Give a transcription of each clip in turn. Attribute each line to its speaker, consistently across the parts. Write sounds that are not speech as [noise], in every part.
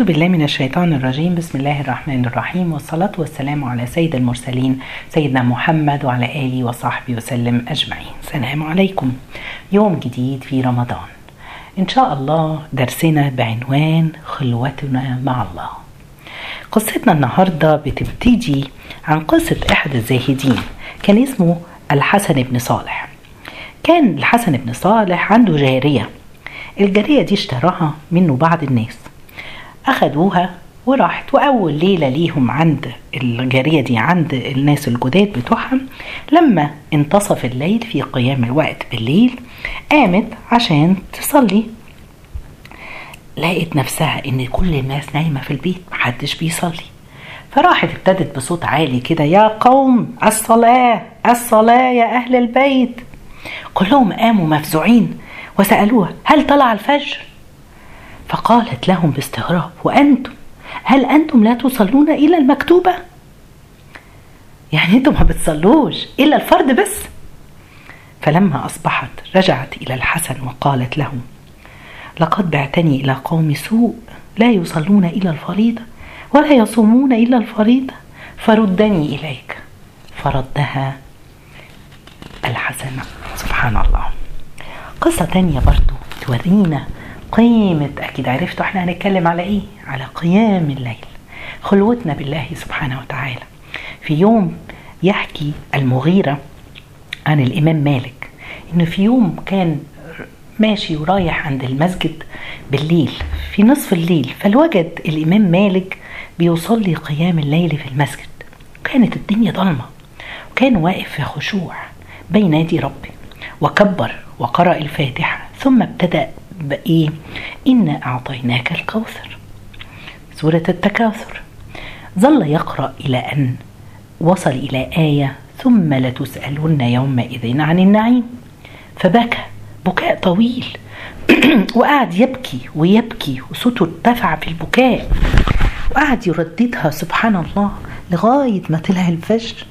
Speaker 1: أعوذ بالله من الشيطان الرجيم. بسم الله الرحمن الرحيم. والصلاة والسلام على سيد المرسلين سيدنا محمد وعلى آله وصحبه وسلم أجمعين. السلام عليكم. يوم جديد في رمضان. إن شاء الله درسنا بعنوان خلوتنا مع الله. قصتنا النهاردة بتبتدي عن قصة أحد الزاهدين كان اسمه الحسن بن صالح. كان الحسن بن صالح عنده جارية. الجارية دي اشتراها منه بعض الناس. أخدوها وراحت وأول ليلة ليهم عند الجارية دي عند الناس الجداد بتوعهم لما انتصف الليل في قيام الوقت بالليل قامت عشان تصلي. لقت نفسها إن كل الناس نايمة في البيت محدش بيصلي. فراحت ابتدت بصوت عالي كده يا قوم الصلاة الصلاة يا أهل البيت. كلهم قاموا مفزوعين وسألوها هل طلع الفجر؟ فقالت لهم باستغراب وأنتم؟ هل أنتم لا تصلون إلا المكتوبة؟ يعني أنتم ما بتصلوش إلا الفرد بس. فلما أصبحت رجعت إلى الحسن وقالت له لقد بعتني إلى قوم سوء لا يصلون إلا الفريضة ولا يصومون إلا الفريضة فردني إليك. فردها الحسن سبحان الله. قصة تانية برضو تورينا قيمة أكيد عرفتوا إحنا هنتكلم على إيه؟ على قيام الليل خلوتنا بالله سبحانه وتعالى. في يوم يحكي المغيرة عن الإمام مالك إنه في يوم كان ماشي ورايح عند المسجد بالليل في نصف الليل فالوجد الإمام مالك بيصلي قيام الليل في المسجد. كانت الدنيا ضلمة وكان واقف في خشوع بين يدي ربي وكبر وقرأ الفاتحة ثم ابتدأ بإيه إنا أعطيناك الكوثر. سورة التكاثر. ظل يقرأ إلى أن وصل إلى آية ثم لتسألن يومئذ عن النعيم. فبكى. بكاء طويل. [clears throat] وقعد يبكي ويبكي. وصوته ارتفع في البكاء. وقعد يرددها سبحان الله لغاية ما طلع الفجر.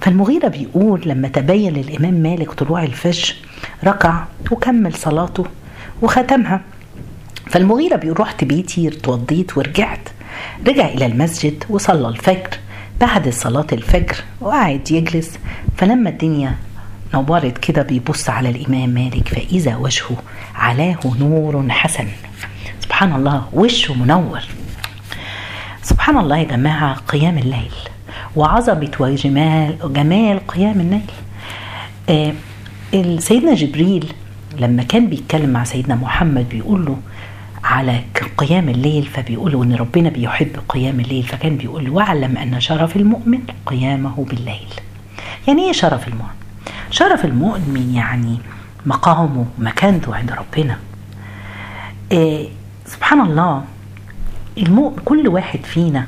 Speaker 1: فالمغيرة بيقول لما تبين للإمام مالك طلوع الفجر ركع وكمل صلاته. وختمها. فالمغيرة بيقول رحت بيتي اتوضيت ورجعت. رجع إلى المسجد وصلى الفجر. بعد صلاة الفجر وقعد يجلس. فلما الدنيا نورت كده بيبص على الإمام مالك فإذا وجهه علاه نور حسن. سبحان الله وشه منور. سبحان الله يا جماعة قيام الليل. وعظمة وجمال جمال قيام الليل. آه سيدنا جبريل لما كان بيتكلم مع سيدنا محمد بيقول له على قيام الليل فبيقول إن ربنا بيحب قيام الليل فكان بيقول واعلم أن شرف المؤمن قيامه بالليل. يعني إيه شرف المؤمن؟ شرف المؤمن يعني مقامه مكانته عند ربنا. إيه سبحان الله المؤمن كل واحد فينا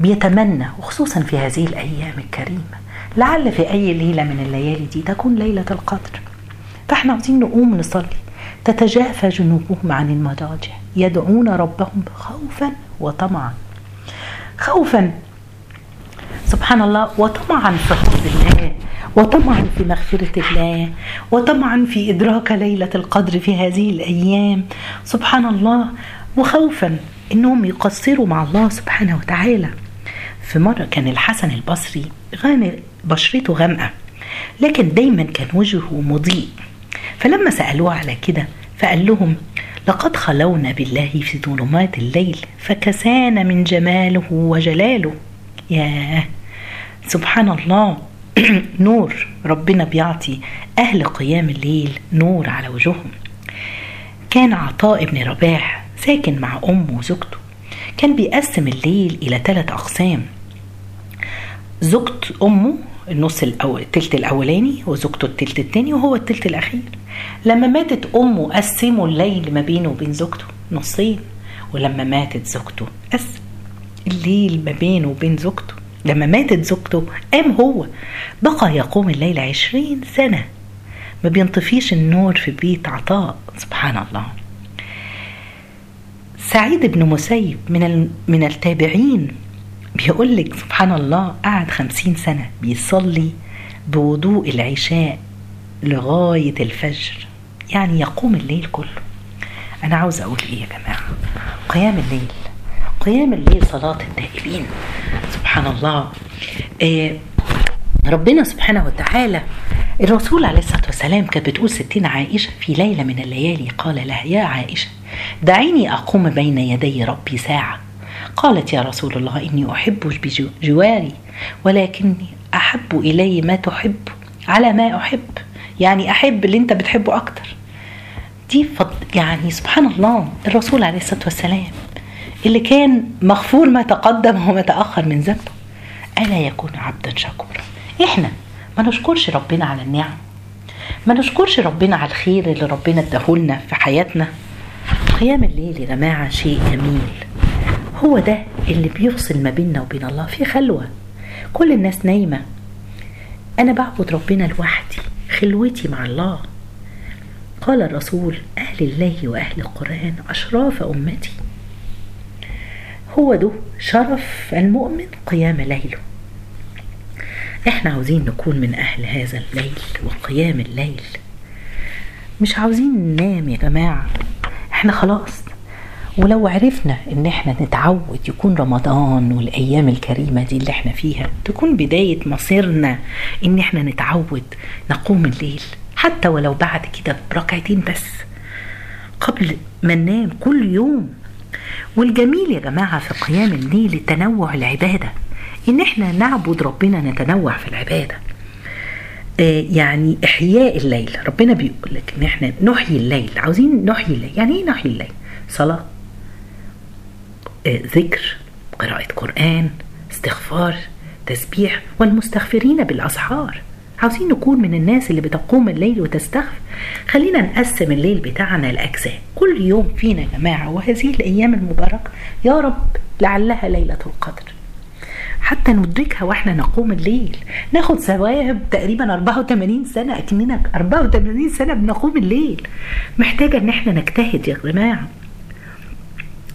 Speaker 1: بيتمنى وخصوصا في هذه الأيام الكريمة لعل في أي ليلة من الليالي دي تكون ليلة القدر. فاحنا عاوزين نقوم نصلي. تتجافى جنوبهم عن المضاجع. يدعون ربهم خوفا وطمعا. خوفا. سبحان الله وطمعا في حفظ الله. وطمعا في مغفرة الله. وطمعا في إدراك ليلة القدر في هذه الأيام. سبحان الله وخوفا إنهم يقصروا مع الله سبحانه وتعالى. في مرة كان الحسن البصري غامق بشرته غامقة. لكن دايما كان وجهه مضيء. فلما سألوه على كده فقال لهم لقد خلونا بالله في ظلمات الليل فكسانا من جماله وجلاله. ياه! سبحان الله [clears throat] نور! ربنا بيعطي أهل قيام الليل نور على وجوههم. كان عطاء بن رباح ساكن مع أمه وزوجته. كان بيقسم الليل إلى ثلاث أقسام. زوجة أمه النص الأول التلت الأولاني وزوجته التلت التاني وهو التلت الأخير. لما ماتت أمه قسموا الليل ما بينه وبين زوجته نصين ولما ماتت زوجته قسم الليل ما بينه وبين زوجته. لما ماتت زوجته قام هو. بقى يقوم الليل عشرين سنة. ما بينطفيش النور في بيت عطاء. سبحان الله. سعيد بن مسيب من من التابعين بيقول لك سبحان الله قعد خمسين سنة بيصلي بوضوء العشاء لغاية الفجر يعني يقوم الليل كله. أنا عاوز أقول إيه يا جماعة؟ قيام الليل قيام الليل صلاة التائبين سبحان الله. إيه ربنا سبحانه وتعالى الرسول عليه الصلاة والسلام كانت بتقول ستين عائشة في ليلة من الليالي قال لها يا عائشة دعيني أقوم بين يدي ربي ساعة قالت يا رسول الله إني أحب بجواري ولكني أحب إلي ما تحب على ما أحب يعني أحب اللي أنت بتحبه أكتر. دي يعني سبحان الله الرسول عليه الصلاة والسلام اللي كان مغفور ما تقدم وما تأخر من ذنبه ألا يكون عبدا شكورا؟ إحنا ما نشكرش ربنا على النعم ما نشكرش ربنا على الخير اللي ربنا اداهولنا في حياتنا. قيام الليل يا جماعة شيء جميل. هو ده اللي بيفصل ما بيننا وبين الله في خلوة. كل الناس نايمة. أنا بعبد ربنا لوحدي خلوتي مع الله. قال الرسول أهل الله وأهل القرآن أشراف أمتي. هو ده شرف المؤمن قيام ليله. إحنا عاوزين نكون من أهل هذا الليل وقيام الليل. مش عاوزين ننام يا جماعة. إحنا خلاص. ولو عرفنا إن إحنا نتعود يكون رمضان والأيام الكريمة دي اللي إحنا فيها تكون بداية مصيرنا إن إحنا نتعود نقوم الليل. حتى ولو بعد كده بركعتين بس قبل ما ننام كل يوم. والجميل يا جماعة في قيام الليل تنوع العبادة. إن إحنا نعبد ربنا نتنوع في العبادة. يعني إحياء الليل. ربنا بيقول لك إن إحنا نحيي الليل. عاوزين نحيي الليل. يعني إيه نحيي الليل؟ صلاة. ذكر قراءة قرآن استغفار تسبيح والمستغفرين بالأسحار عاوزين نكون من الناس اللي بتقوم الليل وتستغفر؟ خلينا نقسم الليل بتاعنا لأجزاء. كل يوم فينا يا جماعة وهذه الأيام المباركة يا رب لعلها ليلة القدر. حتى ندركها وإحنا نقوم الليل. ناخد ثواب تقريبا 84 سنة أكننا 84 سنة بنقوم الليل. محتاجة إن إحنا نجتهد يا جماعة.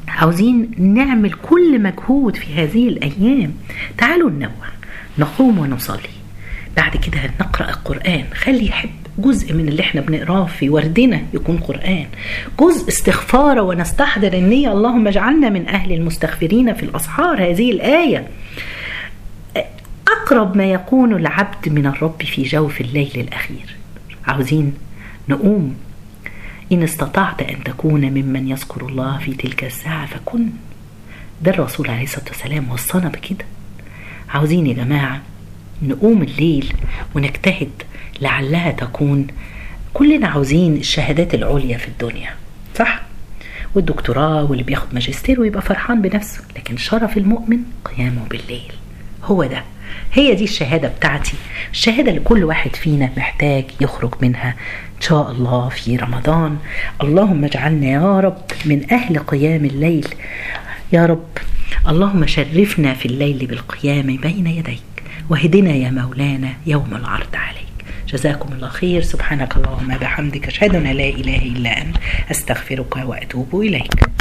Speaker 1: عاوزين نعمل كل مجهود في هذه الأيام. تعالوا ننوع نقوم ونصلي. بعد كده نقرأ القرآن. خلي يحب جزء من اللي إحنا بنقراه في وردنا يكون قرآن. جزء استغفار ونستحضر النية. اللهم اجعلنا من أهل المستغفرين في الأسحار. هذه الآية. أقرب ما يكون العبد من الرب في جوف الليل الأخير. عاوزين نقوم إن استطعت أن تكون ممن يذكر الله في تلك الساعة فكن. ده الرسول عليه الصلاة والسلام وصانا بكده. عاوزين يا جماعة نقوم الليل ونجتهد لعلها تكون. كلنا عاوزين الشهادات العليا في الدنيا صح؟ والدكتوراه واللي بياخد ماجستير ويبقى فرحان بنفسه لكن شرف المؤمن قيامه بالليل. هو ده. هي دي الشهادة بتاعتي. الشهادة اللي كل واحد فينا محتاج يخرج منها. إن شاء الله في رمضان. اللهم اجعلنا يا رب من أهل قيام الليل. يا رب اللهم شرفنا في الليل بالقيام بين يديك. واهدنا يا مولانا يوم العرض عليك. جزاكم الله خير. سبحانك اللهم بحمدك أشهد أن لا إله إلا أنت. أستغفرك وأتوب إليك.